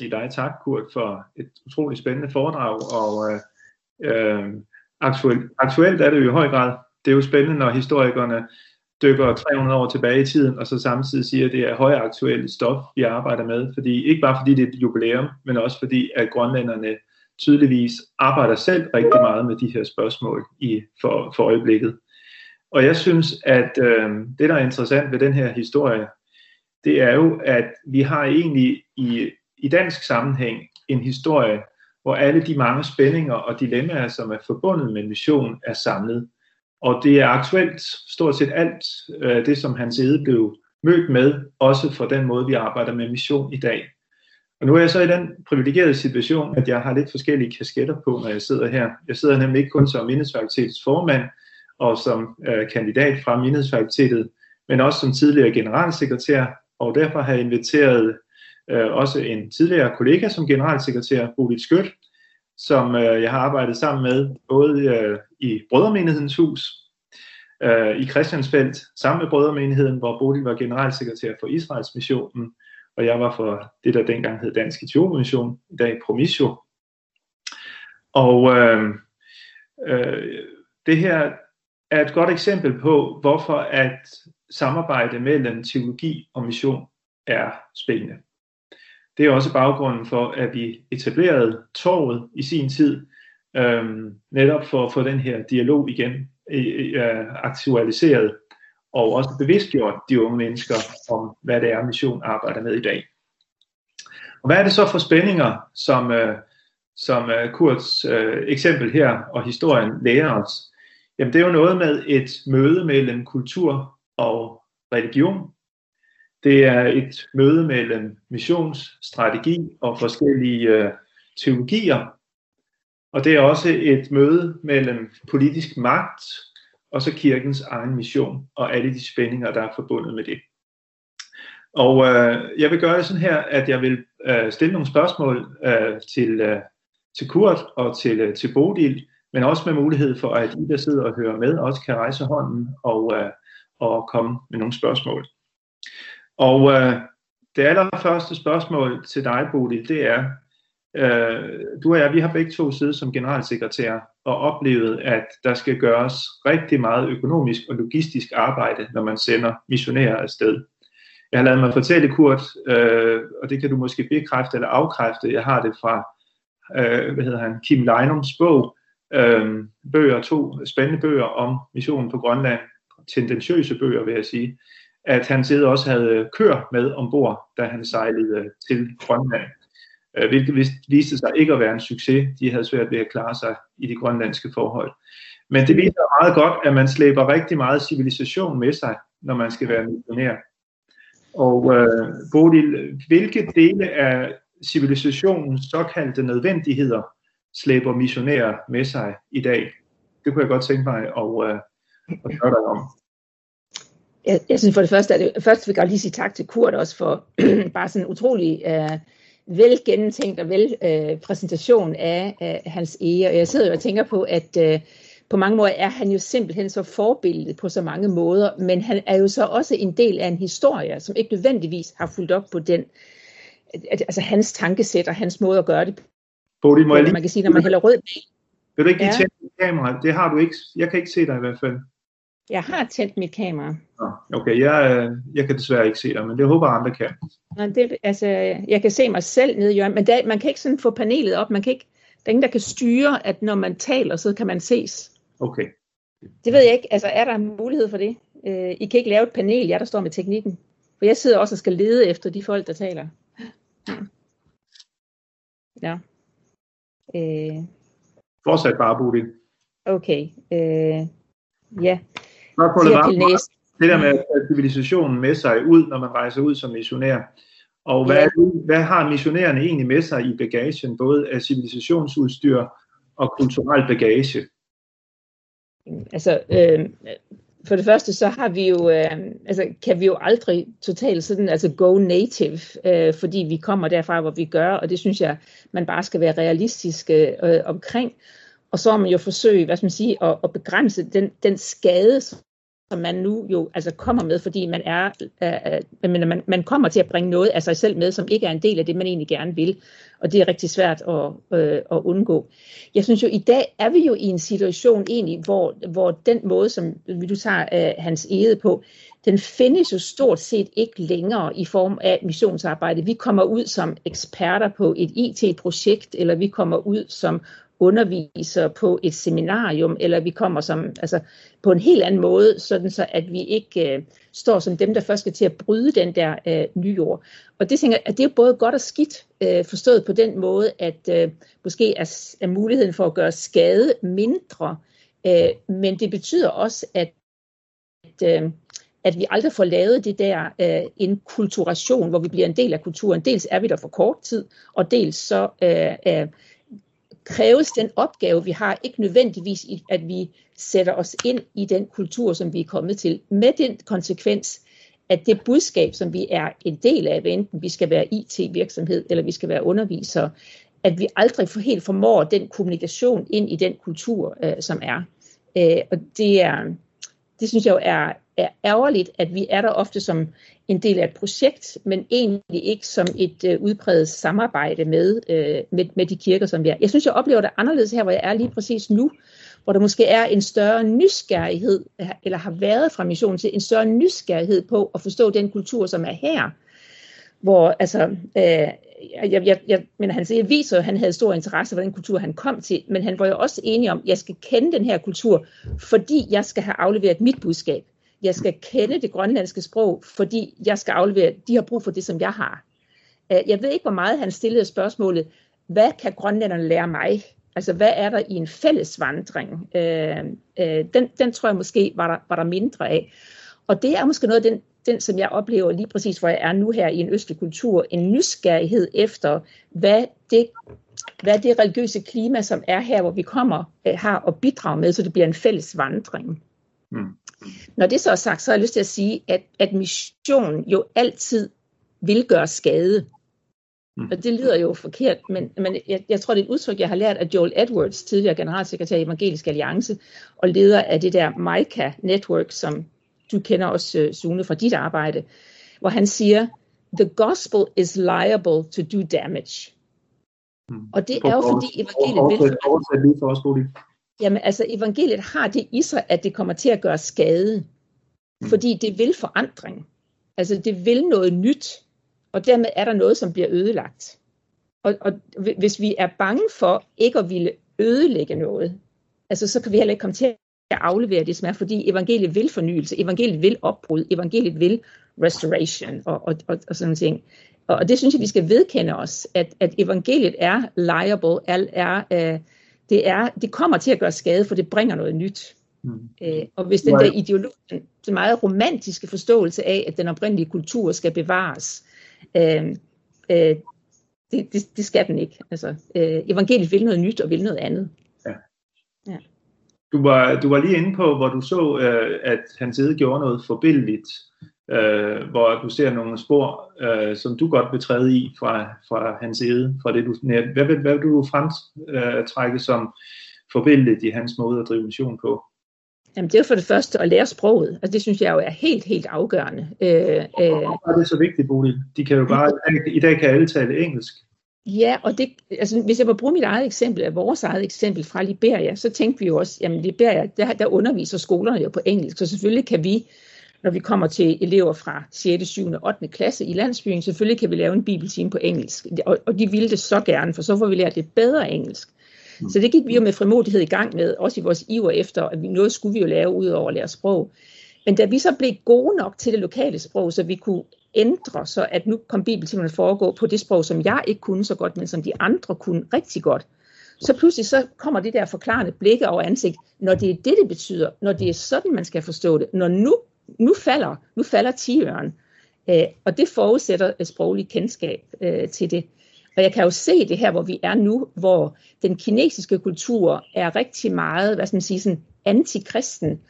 sige dig tak, Kurt, for et utroligt spændende foredrag, og øh, øh, aktuelt, aktuelt er det jo i høj grad. Det er jo spændende, når historikerne dykker 300 år tilbage i tiden, og så samtidig siger, at det er højaktuelt stof, vi arbejder med. Fordi, ikke bare fordi det er et jubilæum, men også fordi, at grønlænderne tydeligvis arbejder selv rigtig meget med de her spørgsmål i, for, for øjeblikket. Og jeg synes, at øh, det, der er interessant ved den her historie, det er jo, at vi har egentlig i, i dansk sammenhæng en historie, hvor alle de mange spændinger og dilemmaer, som er forbundet med mission, er samlet. Og det er aktuelt stort set alt øh, det, som Hans Ede blev mødt med, også for den måde, vi arbejder med mission i dag. Og nu er jeg så i den privilegerede situation, at jeg har lidt forskellige kasketter på, når jeg sidder her. Jeg sidder nemlig ikke kun som mindesfakultetets formand og som øh, kandidat fra mindesfakultetet, men også som tidligere generalsekretær, og derfor har jeg inviteret øh, også en tidligere kollega som generalsekretær, Bodil Skødt, som øh, jeg har arbejdet sammen med, både øh, i Brødremenighedens Hus, øh, i Christiansfeldt, sammen med Brødremenigheden, hvor Bodil var generalsekretær for Israels missionen, og jeg var for det, der dengang hed Dansk Etiopien Mission, i dag Promisio. Og øh, øh, det her er et godt eksempel på, hvorfor at samarbejde mellem teologi og mission er spændende. Det er også baggrunden for, at vi etablerede torvet i sin tid, øhm, netop for at få den her dialog igen øh, aktualiseret, og også bevidstgjort de unge mennesker om, hvad det er, mission arbejder med i dag. Og hvad er det så for spændinger, som, øh, som øh, Kurts øh, eksempel her og historien lærer os? Jamen det er jo noget med et møde mellem kultur og religion, det er et møde mellem missionsstrategi og forskellige øh, teologier. Og det er også et møde mellem politisk magt og så kirkens egen mission og alle de spændinger, der er forbundet med det. Og øh, jeg vil gøre det sådan her, at jeg vil øh, stille nogle spørgsmål øh, til, øh, til Kurt og til, øh, til Bodil, men også med mulighed for, at I, der sidder og hører med, også kan rejse hånden og, øh, og komme med nogle spørgsmål. Og øh, det allerførste spørgsmål til dig, Bodil, det er, øh, du og jeg, vi har begge to siddet som generalsekretær og oplevet, at der skal gøres rigtig meget økonomisk og logistisk arbejde, når man sender missionærer afsted. Jeg har lavet mig fortælle, Kurt, øh, og det kan du måske bekræfte eller afkræfte, jeg har det fra øh, hvad hedder han, Kim Leinums bog, øh, bøger, to spændende bøger om missionen på Grønland, tendentiøse bøger, vil jeg sige, at han sidder også havde kør med ombord, da han sejlede øh, til Grønland. Øh, hvilket viste sig ikke at være en succes. De havde svært ved at klare sig i de grønlandske forhold. Men det viser meget godt, at man slæber rigtig meget civilisation med sig, når man skal være missionær. Og øh, Bodil, hvilke dele af civilisationens såkaldte nødvendigheder slæber missionærer med sig i dag? Det kunne jeg godt tænke mig at, øh, at spørge dig om jeg, jeg synes for det første, at det, først vil jeg lige sige tak til Kurt også for bare sådan en utrolig uh, vel gennemtænkt og vel uh, præsentation af uh, hans ære. Og jeg sidder jo og tænker på, at uh, på mange måder er han jo simpelthen så forbillede på så mange måder, men han er jo så også en del af en historie, som ikke nødvendigvis har fulgt op på den, altså hans tankesæt og hans måde at gøre det Bodil, må jeg lige... Man kan sige, når man hælder rød Vil du ikke lige ja. tænde kamera? Det har du ikke. Jeg kan ikke se dig i hvert fald. Jeg har tændt mit kamera. Okay, jeg, øh, jeg kan desværre ikke se dig, men det håber andre kan. Nej, det, altså, jeg kan se mig selv nede i hjørnet, men der, man kan ikke sådan få panelet op. Man kan ikke, der er ingen, der kan styre, at når man taler, så kan man ses. Okay. Det ved jeg ikke. Altså, er der mulighed for det? Uh, I kan ikke lave et panel, jeg der står med teknikken. For jeg sidder også og skal lede efter de folk, der taler. Ja. Uh, Fortsæt bare, Bodil. Okay. Uh, ja. Spørgsmålet var, det der med at tage civilisationen med sig ud, når man rejser ud som missionær. Og hvad, hvad har missionærerne egentlig med sig i bagagen, både af civilisationsudstyr og kulturel bagage? Altså, øh, for det første, så har vi jo, øh, altså, kan vi jo aldrig totalt sådan, altså go native, øh, fordi vi kommer derfra, hvor vi gør, og det synes jeg, man bare skal være realistisk øh, omkring. Og så har man jo forsøgt, hvad skal man sige, at, at begrænse den, den skade, som man nu jo altså kommer med, fordi man er, øh, man, man kommer til at bringe noget af sig selv med, som ikke er en del af det, man egentlig gerne vil. Og det er rigtig svært at, øh, at undgå. Jeg synes jo, i dag er vi jo i en situation egentlig, hvor, hvor den måde, som du tager øh, hans ede på, den findes jo stort set ikke længere i form af missionsarbejde. Vi kommer ud som eksperter på et IT-projekt, eller vi kommer ud som underviser på et seminarium, eller vi kommer som, altså, på en helt anden måde, sådan så at vi ikke øh, står som dem, der først skal til at bryde den der øh, nye jord. Og det tænker at det er både godt og skidt, øh, forstået på den måde, at øh, måske er, er muligheden for at gøre skade mindre, øh, men det betyder også, at, at øh, at vi aldrig får lavet det der øh, en kulturation, hvor vi bliver en del af kulturen. Dels er vi der for kort tid, og dels så øh, øh, kræves den opgave, vi har, ikke nødvendigvis, at vi sætter os ind i den kultur, som vi er kommet til, med den konsekvens, at det budskab, som vi er en del af, enten vi skal være IT-virksomhed, eller vi skal være undervisere, at vi aldrig for helt formår den kommunikation ind i den kultur, øh, som er. Øh, og det er, det synes jeg jo er, er ærgerligt, at vi er der ofte som en del af et projekt, men egentlig ikke som et øh, udpræget samarbejde med, øh, med, med de kirker, som vi er. Jeg synes, jeg oplever det anderledes her, hvor jeg er lige præcis nu, hvor der måske er en større nysgerrighed, eller har været fra missionen til en større nysgerrighed på at forstå den kultur, som er her. Hvor altså, øh, jeg, jeg, jeg men han siger, viser, at han havde stor interesse for den kultur, han kom til, men han var jo også enig om, at jeg skal kende den her kultur, fordi jeg skal have afleveret mit budskab jeg skal kende det grønlandske sprog, fordi jeg skal aflevere, de har brug for det, som jeg har. Øh, jeg ved ikke, hvor meget han stillede spørgsmålet, hvad kan grønlænderne lære mig? Altså, hvad er der i en fælles vandring? Øh, øh, den, den tror jeg måske var der, var der mindre af. Og det er måske noget af den, den, som jeg oplever lige præcis, hvor jeg er nu her i en østlig kultur, en nysgerrighed efter, hvad det, hvad det religiøse klima, som er her, hvor vi kommer, øh, har at bidrage med, så det bliver en fælles vandring. Mm. Når det så er sagt, så har jeg lyst til at sige, at, at mission jo altid vil gøre skade. Mm. Og det lyder jo forkert, men, men jeg, jeg tror, det er et udtryk, jeg har lært af Joel Edwards, tidligere generalsekretær i Evangelisk Alliance, og leder af det der MICA Network, som du kender også, øh, Sune, fra dit arbejde, hvor han siger, the gospel is liable to do damage. Mm. Og det er jo fordi evangeliet vil... Oversæt lige for os, Jamen altså, evangeliet har det i sig, at det kommer til at gøre skade. Mm. Fordi det vil forandring. Altså, det vil noget nyt. Og dermed er der noget, som bliver ødelagt. Og, og hvis vi er bange for ikke at ville ødelægge noget, altså, så kan vi heller ikke komme til at aflevere det, som er, fordi evangeliet vil fornyelse, evangeliet vil opbrud, evangeliet vil restoration og, og, og, og sådan ting. Og det synes jeg, vi skal vedkende os, at, at evangeliet er liable, er, er, det, er, det kommer til at gøre skade, for det bringer noget nyt. Mm. Øh, og hvis den der ideologi, den meget romantiske forståelse af, at den oprindelige kultur skal bevares, øh, øh, det, det, det skal den ikke. Altså, øh, evangeliet vil noget nyt og vil noget andet. Ja. ja. Du, var, du var lige inde på, hvor du så, øh, at hans side gjorde noget forbilledligt øh, hvor du ser nogle spor, øh, som du godt vil træde i fra, fra hans side, fra det du, hvad, hvad, hvad vil du fremtrække som forbilledet i hans måde at drive mission på? Jamen det er for det første at lære sproget. Altså det synes jeg jo er helt, helt afgørende. Øh, øh, Hvorfor er det så vigtigt, Bodil? De kan jo bare, i dag kan alle tale engelsk. Ja, og det, altså, hvis jeg må bruge mit eget eksempel, vores eget eksempel fra Liberia, så tænkte vi jo også, jamen Liberia, der, der underviser skolerne jo på engelsk, så selvfølgelig kan vi når vi kommer til elever fra 6., 7. og 8. klasse i landsbyen, selvfølgelig kan vi lave en bibeltime på engelsk. Og, de ville det så gerne, for så får vi lært lidt bedre engelsk. Mm. Så det gik vi jo med frimodighed i gang med, også i vores iver efter, at vi, noget skulle vi jo lave ud over at lære sprog. Men da vi så blev gode nok til det lokale sprog, så vi kunne ændre, så at nu kom bibeltimerne foregå på det sprog, som jeg ikke kunne så godt, men som de andre kunne rigtig godt, så pludselig så kommer det der forklarende blikke over ansigt, når det er det, det betyder, når det er sådan, man skal forstå det, når nu nu falder, nu falder tiøren, øh, og det forudsætter øh, et sprogligt kendskab øh, til det. Og jeg kan jo se det her, hvor vi er nu, hvor den kinesiske kultur er rigtig meget, hvad skal man sige, sådan antikristen.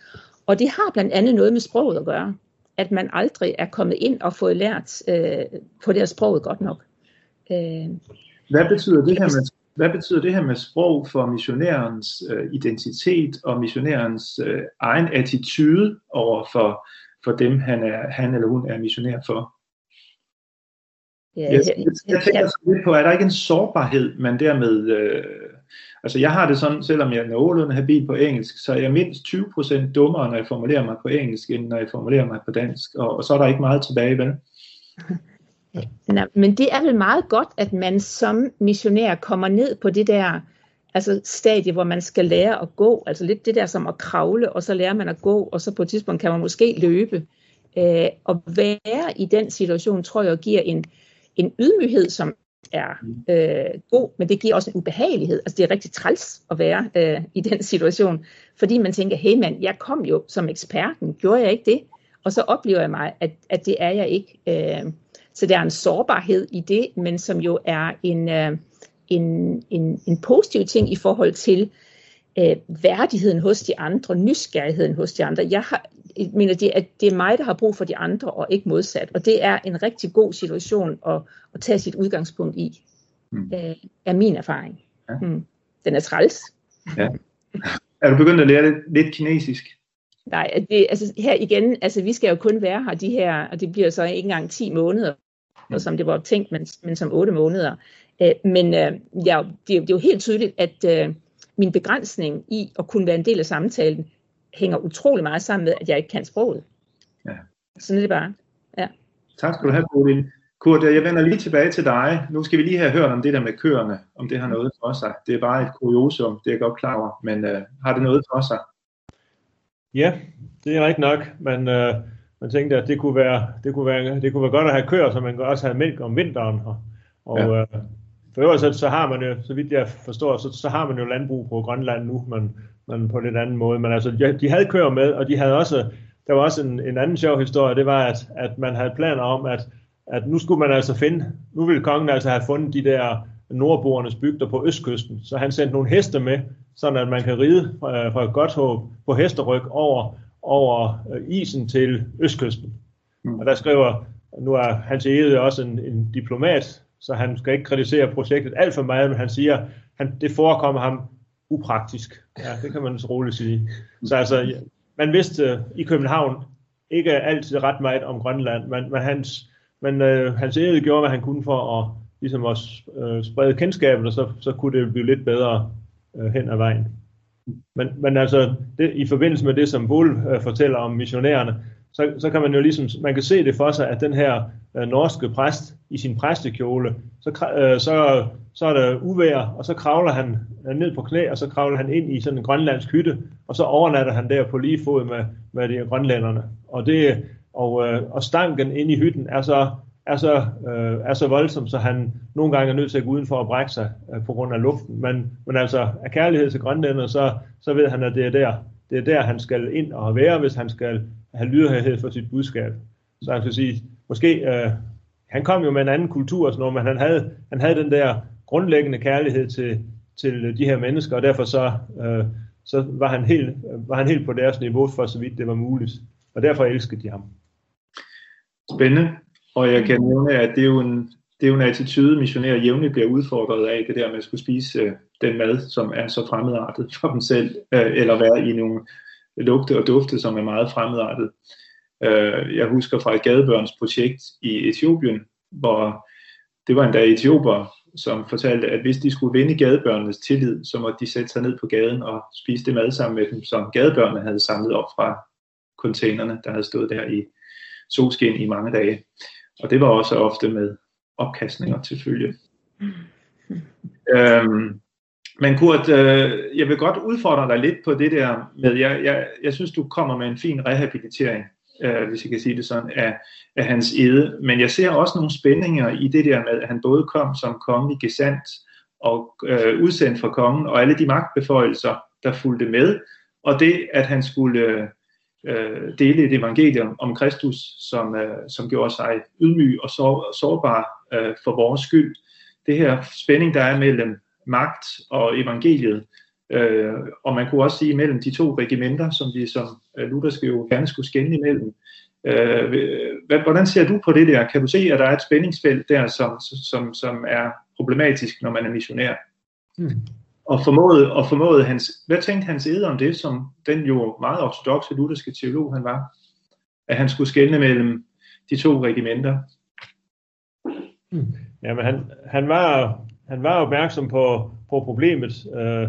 Og det har blandt andet noget med sproget at gøre. At man aldrig er kommet ind og fået lært øh, på det her sproget godt nok. Øh, hvad betyder det her med, hvad betyder det her med sprog for missionærens øh, identitet og missionærens øh, egen attitude over for, for dem, han, er, han eller hun er missionær for? Ja, jeg, jeg, jeg tænker ja. lidt på, er der ikke en sårbarhed, man dermed... Øh, altså jeg har det sådan, selvom jeg er nogenlunde habil på engelsk, så er jeg mindst 20% dummere, når jeg formulerer mig på engelsk, end når jeg formulerer mig på dansk. Og, og så er der ikke meget tilbage, vel? Nej, men det er vel meget godt, at man som missionær kommer ned på det der altså stadie, hvor man skal lære at gå, altså lidt det der som at kravle, og så lærer man at gå, og så på et tidspunkt kan man måske løbe. Øh, og være i den situation, tror jeg, giver en, en ydmyghed, som er øh, god, men det giver også en ubehagelighed. Altså det er rigtig træls at være øh, i den situation, fordi man tænker, hey mand, jeg kom jo som eksperten, gjorde jeg ikke det? Og så oplever jeg mig, at, at det er jeg ikke. Øh, så der er en sårbarhed i det, men som jo er en, øh, en, en, en positiv ting i forhold til øh, værdigheden hos de andre, nysgerrigheden hos de andre. Jeg, har, jeg mener, det er, det er mig, der har brug for de andre, og ikke modsat. Og det er en rigtig god situation at, at tage sit udgangspunkt i, mm. øh, er min erfaring. Ja. Mm. Den er træls. Ja. Er du begyndt at lære lidt, lidt kinesisk? Nej, det, altså her igen, altså vi skal jo kun være her de her, og det bliver så ikke engang 10 måneder, og som det var tænkt, men, men som 8 måneder. Øh, men øh, ja, det, det er jo helt tydeligt, at øh, min begrænsning i at kunne være en del af samtalen, hænger utrolig meget sammen med, at jeg ikke kan sproget. Ja. Sådan er det bare. Ja. Tak skal du have, Bodil. Kurt, jeg vender lige tilbage til dig. Nu skal vi lige have hørt om det der med køerne, om det har noget for sig. Det er bare et kuriosum, det er jeg godt klar over, men uh, har det noget for sig? Ja, det er rigtigt nok, men uh, man tænkte, at det kunne, være, det, kunne være, det kunne være godt at have køer, så man også have mælk om vinteren. Og, og ja. uh, for øvrigt så, så har man jo, så vidt jeg forstår, så, så har man jo landbrug på Grønland nu, men, men på lidt anden måde. Men altså, de, de havde køer med, og de havde også, der var også en, en anden sjov historie, det var, at, at man havde planer om, at, at nu skulle man altså finde, nu ville kongen altså have fundet de der nordboernes bygder på østkysten, så han sendte nogle heste med, sådan at man kan ride fra, fra Godthåb på hesteryg over, over øh, isen til østkysten. Mm. Og der skriver, nu er Hans Ede også en, en diplomat, så han skal ikke kritisere projektet alt for meget, men han siger, han, det forekommer ham upraktisk. Ja, det kan man så roligt sige. Så altså, man vidste uh, i København ikke altid ret meget om Grønland, men, men hans, men, uh, hans æde gjorde, hvad han kunne for at, ligesom at uh, sprede kendskabet, og så, så kunne det blive lidt bedre uh, hen ad vejen. Men, men altså, det, i forbindelse med det, som Bull uh, fortæller om missionærerne, så, så kan man jo ligesom, man kan se det for sig, at den her øh, norske præst i sin præstekjole, så, øh, så, så er der uvær, og så kravler han øh, ned på knæ, og så kravler han ind i sådan en grønlandsk hytte, og så overnatter han der på lige fod med, med de grønlænderne. Og, det, og, øh, og stanken ind i hytten er så, er, så, øh, er så voldsom, så han nogle gange er nødt til at gå udenfor og brække sig øh, på grund af luften. Men, men altså af kærlighed til grønlænder, så, så ved han, at det er der, det er der, han skal ind og være, hvis han skal have lydhørighed for sit budskab. Så han skal sige, måske, øh, han kom jo med en anden kultur og sådan noget, men han havde, han havde den der grundlæggende kærlighed til, til de her mennesker, og derfor så, øh, så var, han helt, var han helt på deres niveau, for så vidt det var muligt. Og derfor elskede de ham. Spændende. Og jeg kan nævne, at det er jo en, det er jo en attitude, missionærer jævnligt bliver udfordret af, det der med at skulle spise øh, den mad, som er så fremmedartet for dem selv, øh, eller være i nogle lugte og dufte, som er meget fremmedartet. Øh, jeg husker fra et gadebørnsprojekt i Etiopien, hvor det var endda etioper, som fortalte, at hvis de skulle vinde gadebørnenes tillid, så måtte de sætte sig ned på gaden og spise det mad sammen med dem, som gadebørnene havde samlet op fra containerne, der havde stået der i solskin i mange dage. Og det var også ofte med opkastninger til følge. Øhm, men Kurt, øh, jeg vil godt udfordre dig lidt på det der med, jeg, jeg, jeg synes, du kommer med en fin rehabilitering, øh, hvis jeg kan sige det sådan, af, af hans ede. Men jeg ser også nogle spændinger i det der med, at han både kom som kongelig gesandt og øh, udsendt fra kongen, og alle de magtbeføjelser, der fulgte med, og det, at han skulle øh, dele et evangelium om Kristus, som, øh, som gjorde sig ydmyg og sår, sårbar øh, for vores skyld. Det her spænding, der er mellem magt og evangeliet. Øh, og man kunne også sige mellem de to regimenter, som vi som øh, lutherske jo gerne skulle skænde imellem. Øh, hvordan ser du på det der? Kan du se, at der er et spændingsfelt der, som, som, som er problematisk, når man er missionær? Hmm. Og formåede, og formåede hans, hvad tænkte hans æder om det, som den jo meget ortodoxe lutherske teolog han var? At han skulle skelne mellem de to regimenter. Hmm. Jamen han, han, var, han var opmærksom på, på problemet, øh,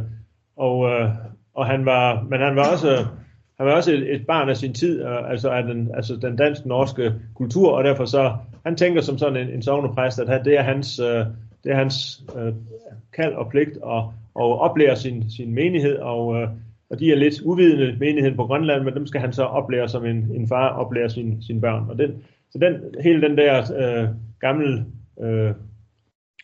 og, øh, og han var, men han var også, han var også et, et barn af sin tid, øh, altså af den, altså den dansk-norske kultur, og derfor så, han tænker som sådan en, en sovnepræst, at det er hans, øh, det er hans øh, kald og pligt at, at oplære sin, sin menighed, og, øh, og de er lidt uvidende menigheden på Grønland, men dem skal han så oplære som en, en far oplærer sin, sine børn. Og den, så den, hele den der øh, gamle øh,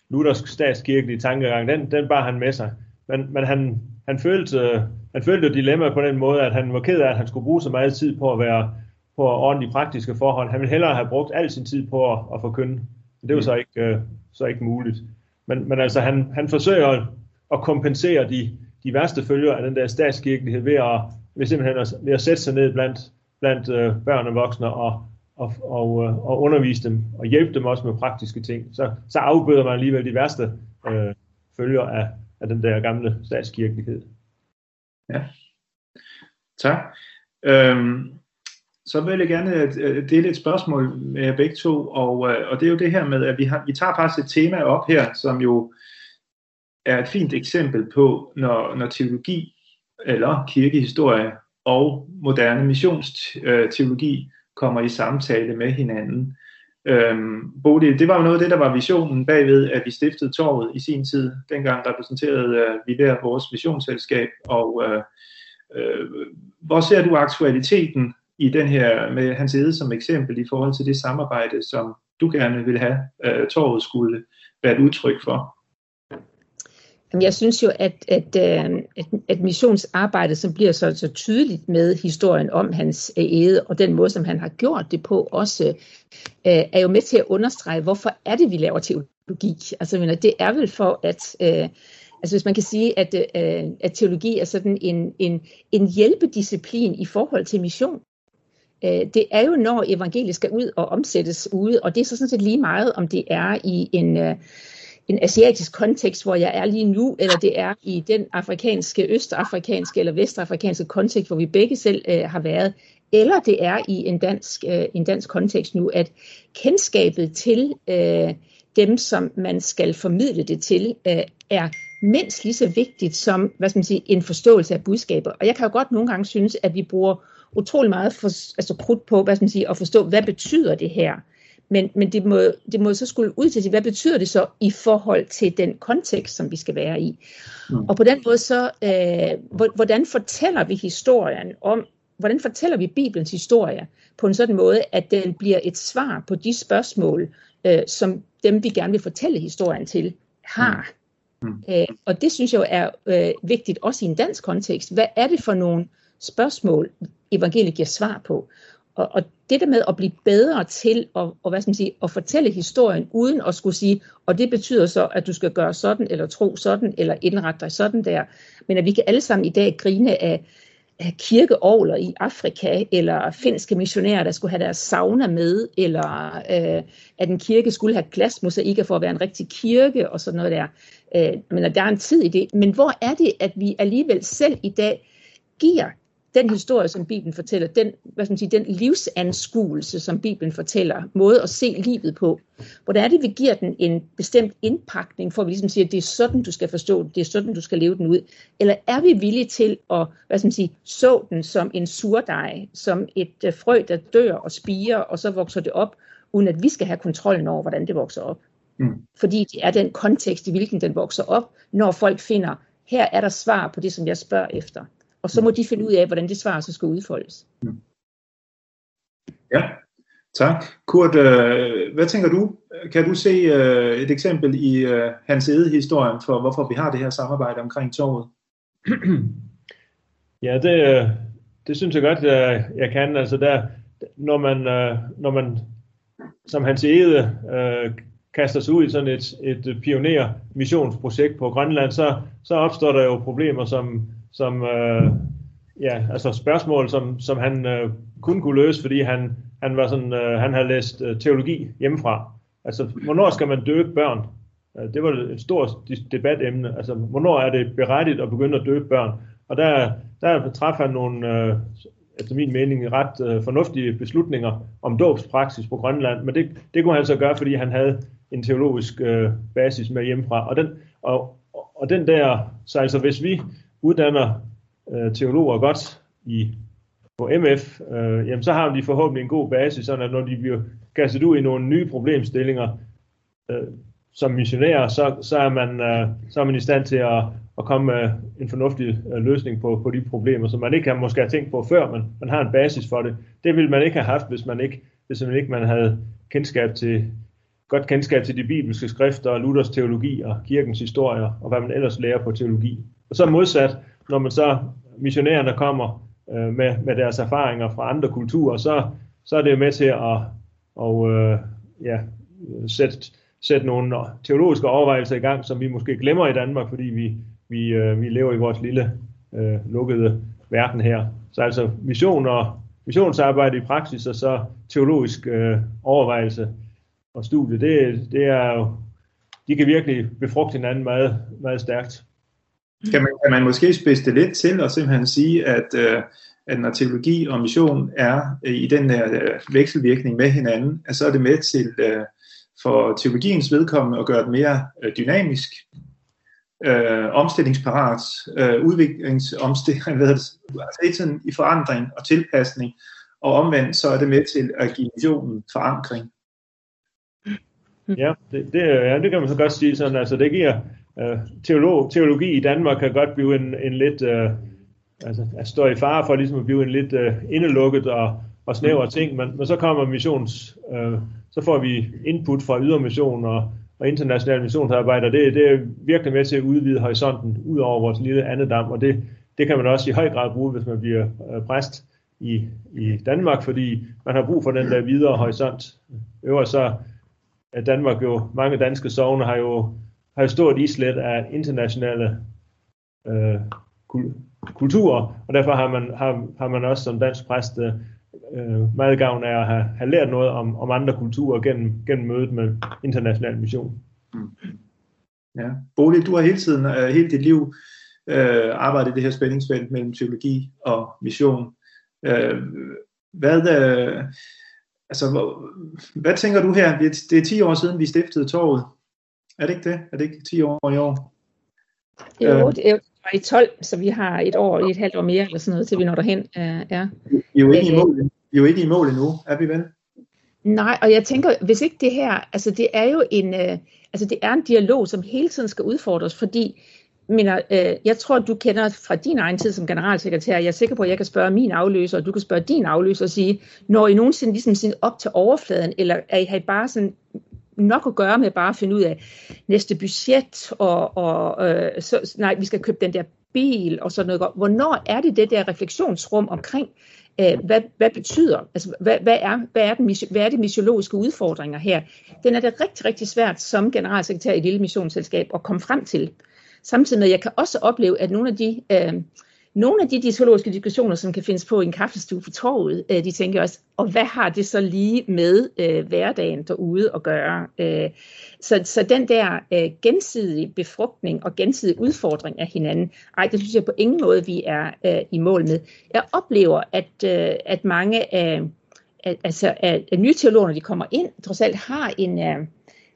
luthersk statskirkelige tankegang, den, den bar han med sig. Men, men han, han følte, han følte dilemmaet på den måde, at han var ked af, at han skulle bruge så meget tid på at være på ordentlige praktiske forhold. Han ville hellere have brugt al sin tid på at, at forkynde. Men det var så ikke, øh, så ikke muligt. Men, men altså, han, han forsøger at kompensere de, de værste følger af den der statskirkelighed ved at, ved simpelthen at, ved at sætte sig ned blandt, blandt øh, børn og voksne og, og, og, øh, og undervise dem og hjælpe dem også med praktiske ting. Så, så afbøder man alligevel de værste øh, følger af, af den der gamle statskirkelighed. Ja, tak. Øhm, så vil jeg gerne øh, dele et spørgsmål med jer begge to, og, øh, og det er jo det her med, at vi, har, vi tager faktisk et tema op her, som jo er et fint eksempel på, når, når teologi eller kirkehistorie og moderne missionsteologi kommer i samtale med hinanden. Øhm, Bodil, det var jo noget af det, der var visionen bagved, at vi stiftede torvet i sin tid. Dengang repræsenterede øh, vi der vores visionsselskab, og øh, øh, hvor ser du aktualiteten i den her, med hans ede som eksempel, i forhold til det samarbejde, som du gerne vil have, øh, torvet skulle være et udtryk for? Jeg synes jo, at, at, øh, at, at missionsarbejdet, som bliver så, så tydeligt med historien om hans øh, æde, og den måde, som han har gjort det på, også øh, er jo med til at understrege, hvorfor er det, vi laver teologi. Altså, mener, det er vel for, at... Altså hvis man kan sige, at, at teologi er sådan en, en, en hjælpedisciplin i forhold til mission. Øh, det er jo, når evangeliet skal ud og omsættes ude, og det er så sådan set lige meget, om det er i en, øh, en asiatisk kontekst, hvor jeg er lige nu, eller det er i den afrikanske, østafrikanske eller vestafrikanske kontekst, hvor vi begge selv øh, har været, eller det er i en dansk, øh, en dansk kontekst nu, at kendskabet til øh, dem, som man skal formidle det til, øh, er mindst lige så vigtigt som hvad skal man sige, en forståelse af budskaber. Og jeg kan jo godt nogle gange synes, at vi bruger utrolig meget for, altså krudt på hvad skal man sige, at forstå, hvad betyder det her? Men, men det, må, det må så skulle ud til, hvad betyder det så i forhold til den kontekst, som vi skal være i? Mm. Og på den måde så, øh, hvordan fortæller vi historien om, hvordan fortæller vi Bibelens historie på en sådan måde, at den bliver et svar på de spørgsmål, øh, som dem, vi gerne vil fortælle historien til, har. Mm. Mm. Øh, og det synes jeg jo er øh, vigtigt, også i en dansk kontekst. Hvad er det for nogle spørgsmål, evangeliet giver svar på? Og, og det der med at blive bedre til at, og hvad skal man sige, at fortælle historien, uden at skulle sige, og det betyder så, at du skal gøre sådan, eller tro sådan, eller indrette dig sådan der. Men at vi kan alle sammen i dag grine af, af kirkeovler i Afrika, eller finske missionærer, der skulle have deres sauna med, eller øh, at en kirke skulle have glasmosaikker for at være en rigtig kirke, og sådan noget der. Øh, men at der er en tid i det. Men hvor er det, at vi alligevel selv i dag giver den historie, som Bibelen fortæller, den, hvad skal man sige, den livsanskuelse, som Bibelen fortæller, måde at se livet på, hvordan er det, vi giver den en bestemt indpakning, for at vi ligesom siger, at det er sådan, du skal forstå det, det er sådan, du skal leve den ud, eller er vi villige til at, hvad skal man sige, så den som en surdej, som et øh, frø, der dør og spiger, og så vokser det op, uden at vi skal have kontrollen over, hvordan det vokser op. Mm. Fordi det er den kontekst, i hvilken den vokser op, når folk finder, her er der svar på det, som jeg spørger efter. Og så må de finde ud af, hvordan det svar så skal udfoldes. Ja, tak. Kurt, øh, hvad tænker du? Kan du se øh, et eksempel i øh, hans historien for, hvorfor vi har det her samarbejde omkring toget? Ja, det, det synes jeg godt, jeg, jeg kan. Altså der, når man, når man som hans ede øh, kaster sig ud i sådan et, et pioner-missionsprojekt på Grønland, så, så opstår der jo problemer, som som øh, ja, altså spørgsmål, som, som han øh, kun kunne løse, fordi han, han var sådan, øh, han havde læst øh, teologi hjemmefra. Altså, hvornår skal man døbe børn? Øh, det var et stort debatemne. Altså, hvornår er det berettigt at begynde at døbe børn? Og der, der træffer han nogle, øh, efter min mening, ret øh, fornuftige beslutninger om dåbspraksis på Grønland. Men det, det kunne han så gøre, fordi han havde en teologisk øh, basis med hjemmefra. Og den, og, og den der, så altså hvis vi uddanner øh, teologer godt i på MF, øh, jamen så har de forhåbentlig en god basis, sådan at når de bliver kastet ud i nogle nye problemstillinger øh, som missionærer, så, så, er man, øh, så er man i stand til at, at komme med en fornuftig øh, løsning på, på de problemer, som man ikke har måske har tænkt på før, men man har en basis for det. Det ville man ikke have haft, hvis man ikke, hvis man ikke man havde kendskab til, godt kendskab til de bibelske skrifter, Luthers teologi og kirkens historier, og hvad man ellers lærer på teologi. Og så modsat, når man så missionærerne kommer øh, med, med deres erfaringer fra andre kulturer, så, så er det med til at og, øh, ja, sætte, sætte nogle teologiske overvejelser i gang, som vi måske glemmer i Danmark, fordi vi, vi, øh, vi lever i vores lille øh, lukkede verden her. Så altså mission og missionsarbejde i praksis, og så teologisk øh, overvejelse og studie, det, det er jo, de kan virkelig befrugte hinanden meget, meget stærkt. Kan man, kan man måske spidse det lidt til og simpelthen sige, at, øh, at når teologi og mission er øh, i den der øh, vekselvirkning med hinanden, at så er det med til øh, for teologiens vedkommende at gøre det mere øh, dynamisk, øh, omstillingsparat, øh, udviklingsomstilling, hvad det, altså i forandring og tilpasning, og omvendt så er det med til at give missionen forankring. Ja, det, det, ja, det kan man så godt sige sådan, altså det giver øh, teolog, teologi i Danmark kan godt blive en, en lidt, øh, altså at stå i fare for ligesom at blive en lidt øh, indelukket og, og snæver ting, men, men så kommer missions, øh, så får vi input fra ydermission og, og internationale missionsarbejder, det, det er virkelig med til at udvide horisonten ud over vores lille andedam, og det, det kan man også i høj grad bruge, hvis man bliver øh, præst i, i Danmark, fordi man har brug for den der videre horisont. Øvrigt så at Danmark jo, mange danske sovne har jo har et stort islet af internationale øh, kulturer, og derfor har man, har, har man også som dansk præst øh, meget gavn af at have, have lært noget om, om andre kulturer gennem, gennem mødet med international mission. Mm. Ja. Bodil, du har hele tiden, øh, hele dit liv øh, arbejdet i det her spændingsfelt mellem teologi og mission. Øh, hvad, øh, altså, hvad tænker du her? Det er 10 år siden, vi stiftede torvet. Er det ikke det? Er det ikke 10 år i år? Jo, øh, det er jo i 12, så vi har et år, et halvt år mere, eller sådan noget, til vi når derhen. Uh, ja. Vi er jo ikke i mål, vi er jo ikke i mål endnu, er vi vel? Nej, og jeg tænker, hvis ikke det her, altså det er jo en, uh, altså det er en dialog, som hele tiden skal udfordres, fordi mener, øh, jeg tror, du kender fra din egen tid som generalsekretær, jeg er sikker på, at jeg kan spørge min afløser, og du kan spørge din afløser og sige, når I nogensinde ligesom op til overfladen, eller er I bare sådan nok at gøre med bare at finde ud af næste budget, og, og øh, så, nej, vi skal købe den der bil, og sådan noget. Hvornår er det det der refleksionsrum omkring, øh, hvad, hvad betyder, altså hvad, hvad, er, hvad, er den, hvad er de missiologiske udfordringer her? Den er det rigtig, rigtig svært som generalsekretær i et lille missionsselskab at komme frem til. Samtidig med, at jeg kan også opleve, at nogle af de øh, nogle af de dietologiske diskussioner, som kan findes på i en kaffestue på torvet, øh, de tænker også, og hvad har det så lige med øh, hverdagen derude at gøre? Øh, så, så den der øh, gensidige befrugtning og gensidige udfordring af hinanden, ej, det synes jeg på ingen måde, vi er øh, i mål med. Jeg oplever, at, øh, at mange af, altså, at, af nye teologer, når de kommer ind, trods alt har en... Øh,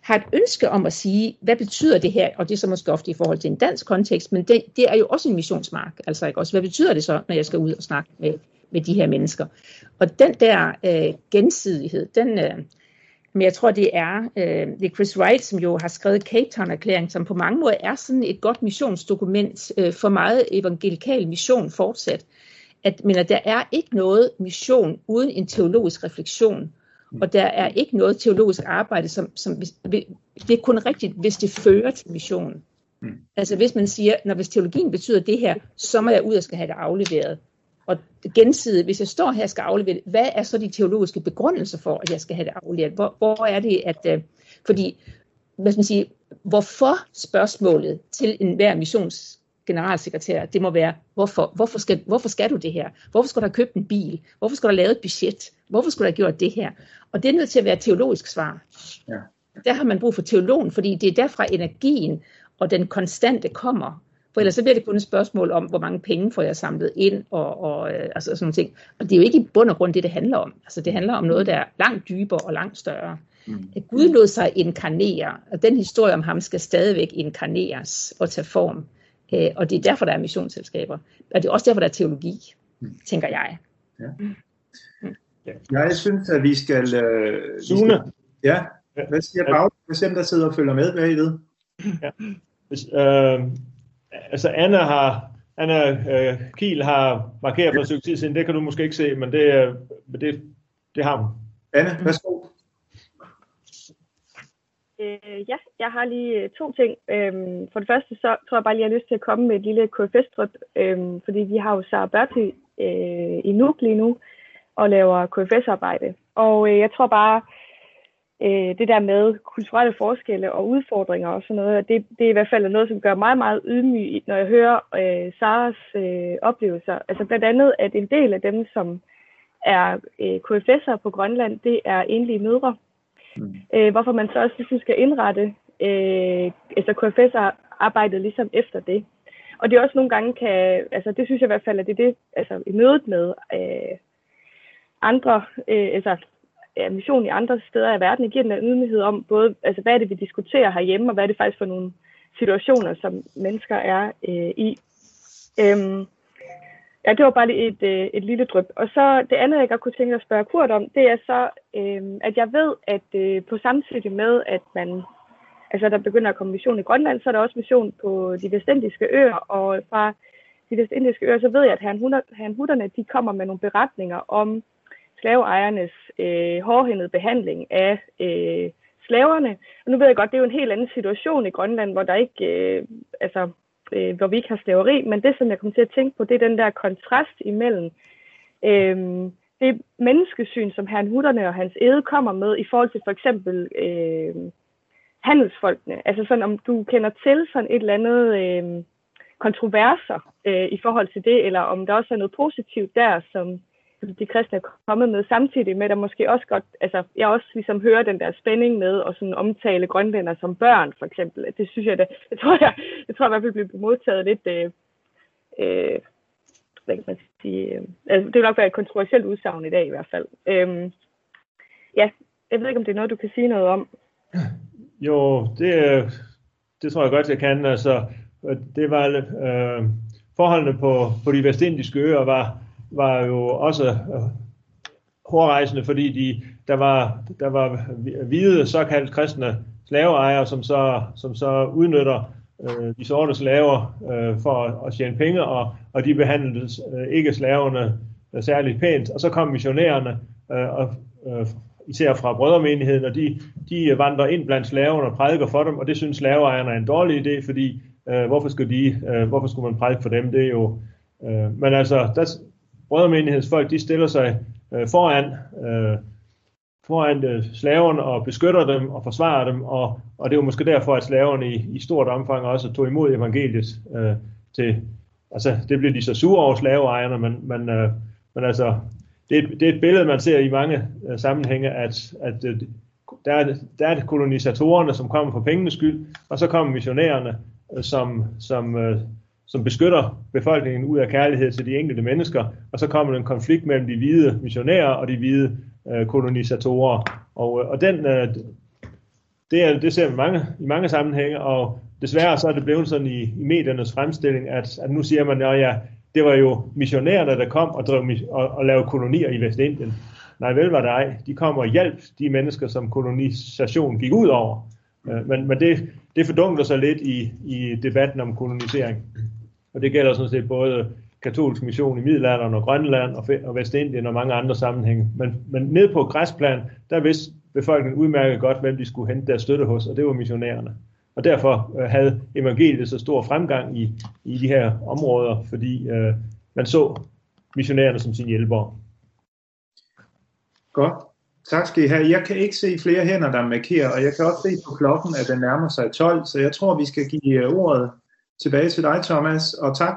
har et ønske om at sige, hvad betyder det her, og det er så måske ofte i forhold til en dansk kontekst, men det, det er jo også en missionsmark, altså ikke også, hvad betyder det så, når jeg skal ud og snakke med, med de her mennesker. Og den der øh, gensidighed, den, øh, men jeg tror, det er, øh, det er Chris Wright, som jo har skrevet Cape Town-erklæringen, som på mange måder er sådan et godt missionsdokument øh, for meget evangelikal mission fortsat. At, men at der er ikke noget mission uden en teologisk refleksion. Og der er ikke noget teologisk arbejde, som, som det er kun rigtigt, hvis det fører til missionen. Mm. Altså hvis man siger, når hvis teologien betyder det her, så må jeg ud og skal have det afleveret. Og gensidigt, hvis jeg står her og skal aflevere det, hvad er så de teologiske begrundelser for, at jeg skal have det afleveret? Hvor, hvor er det, at... Øh, fordi, hvad skal man sige, hvorfor spørgsmålet til enhver missions generalsekretær, det må være, hvorfor, hvorfor, skal, hvorfor skal du det her? Hvorfor skal du have købt en bil? Hvorfor skal du have lavet et budget? Hvorfor skulle du have gjort det her? Og det er nødt til at være et teologisk svar. Ja. der har man brug for teologen, fordi det er derfra energien og den konstante kommer. For ellers så bliver det kun et spørgsmål om, hvor mange penge får jeg samlet ind, og, og øh, altså sådan nogle ting. Og det er jo ikke i bund og grund det, det handler om. Altså det handler om noget, der er langt dybere og langt større. Mm. Gud lod sig inkarnere, og den historie om ham skal stadigvæk inkarneres og tage form. Øh, og det er derfor, der er missionsselskaber. Og det er også derfor, der er teologi, mm. tænker jeg. Ja. Mm. Ja, jeg synes, at vi skal... Øh, Sune. Vi skal, ja, hvad siger Paul? Hvad siger der sidder og følger med bagved? Ja. Hvis, øh, altså Anna har Anna øh, Kiel har markeret for et stykke tid siden, det kan du måske ikke se, men det, øh, det, det har hun. Anna, værsgo. Øh, ja, jeg har lige øh, to ting. Øhm, for det første, så tror jeg bare lige, jeg har lyst til at komme med et lille KFS-drøb, øhm, fordi vi har jo Sara Berti øh, i Nuuk lige nu, og laver KFS-arbejde. Og øh, jeg tror bare, øh, det der med kulturelle forskelle og udfordringer og sådan noget, det, det er i hvert fald noget, som gør mig meget ydmyg, når jeg hører øh, Saras øh, oplevelser. Altså blandt andet, at en del af dem, som er øh, KFS'er på Grønland, det er enlige mødre. Mm. Øh, hvorfor man så også ligesom skal indrette øh, altså KFS-arbejdet ligesom efter det. Og det er også nogle gange kan, altså det synes jeg i hvert fald, at det er det, altså i mødet med øh, andre, øh, altså ja, mission i andre steder i verden, giver den en ydmyghed om både, altså hvad er det, vi diskuterer herhjemme, og hvad er det faktisk for nogle situationer, som mennesker er øh, i. Øhm, ja, det var bare lige et, øh, et lille dryp. Og så det andet, jeg godt kunne tænke mig at spørge Kurt om, det er så, øh, at jeg ved, at øh, på samtidig med, at man, altså der begynder at komme mission i Grønland, så er der også mission på de vestindiske øer, og fra de vestindiske øer, så ved jeg, at herrenhutterne, de kommer med nogle beretninger om slaveejernes øh, hårdhændede behandling af øh, slaverne. Og nu ved jeg godt, det er jo en helt anden situation i Grønland, hvor der ikke, øh, altså, øh, hvor vi ikke har slaveri, men det, som jeg kommer til at tænke på, det er den der kontrast imellem øh, det menneskesyn, som herren Hutterne og hans æde kommer med i forhold til for eksempel øh, handelsfolkene. Altså sådan, om du kender til sådan et eller andet øh, kontroverser øh, i forhold til det, eller om der også er noget positivt der, som de kristne er kommet med, samtidig med, at der måske også godt, altså jeg også ligesom hører den der spænding med at sådan omtale grønlænder som børn, for eksempel. Det synes jeg, det, det tror jeg, det tror jeg i hvert fald bliver modtaget lidt, øh, øh, hvad kan man sige, øh, altså, det vil nok være et kontroversielt udsagn i dag i hvert fald. Øh, ja, jeg ved ikke, om det er noget, du kan sige noget om. Jo, det, det tror jeg godt, jeg kan. Altså, det var øh, forholdene på, på de vestindiske øer var, var jo også hårrejsende, hårdrejsende, fordi de, der, var, der var hvide såkaldt kristne slaveejere, som så, som så udnytter øh, de sorte slaver øh, for at, at tjene penge, og, og de behandlede øh, ikke slaverne øh, særligt pænt. Og så kom missionærerne, øh, og, øh, især fra brødremenigheden, og de, de vandrer ind blandt slaverne og prædiker for dem, og det synes slaveejerne er en dårlig idé, fordi øh, hvorfor, skulle de, øh, hvorfor skulle man prædike for dem? Det er jo... Øh, men altså, der, brødremenighedsfolk, de stiller sig øh, foran, øh, foran øh, slaverne og beskytter dem og forsvarer dem, og, og det er jo måske derfor, at slaverne i, i stort omfang også tog imod evangeliet øh, til, altså det blev de så sure over slaveejerne, men, men, øh, men altså, det er, det er et billede, man ser i mange øh, sammenhænge, at, at øh, der, er, der er kolonisatorerne, som kommer for pengenes skyld, og så kommer missionærerne, øh, som, som øh, som beskytter befolkningen ud af kærlighed til de enkelte mennesker, og så kommer der en konflikt mellem de hvide missionærer og de hvide øh, kolonisatorer. Og, øh, og den, øh, det, er, det ser vi mange, i mange sammenhænge, og desværre så er det blevet sådan i, i mediernes fremstilling, at, at nu siger man, at ja, det var jo missionærerne, der kom og, drev, og, og lavede kolonier i Vestindien. Nej, vel var det ej. De kom og hjalp de mennesker, som kolonisation gik ud over. Øh, men, men det, det fordunkler sig lidt i, i debatten om kolonisering. Og det gælder sådan set både katolsk mission i Middelalderen og Grønland og, og Vestindien og mange andre sammenhænge. Men, men ned på græsplan, der vidste befolkningen udmærket godt, hvem de skulle hente deres støtte hos, og det var missionærerne. Og derfor øh, havde evangeliet så stor fremgang i, i de her områder, fordi øh, man så missionærerne som sine hjælpere. Godt. Tak skal I have. Jeg kan ikke se flere hænder, der markerer, og jeg kan også se på klokken, at den nærmer sig 12, så jeg tror, vi skal give øh, ordet tilbage til dig, Thomas, og tak.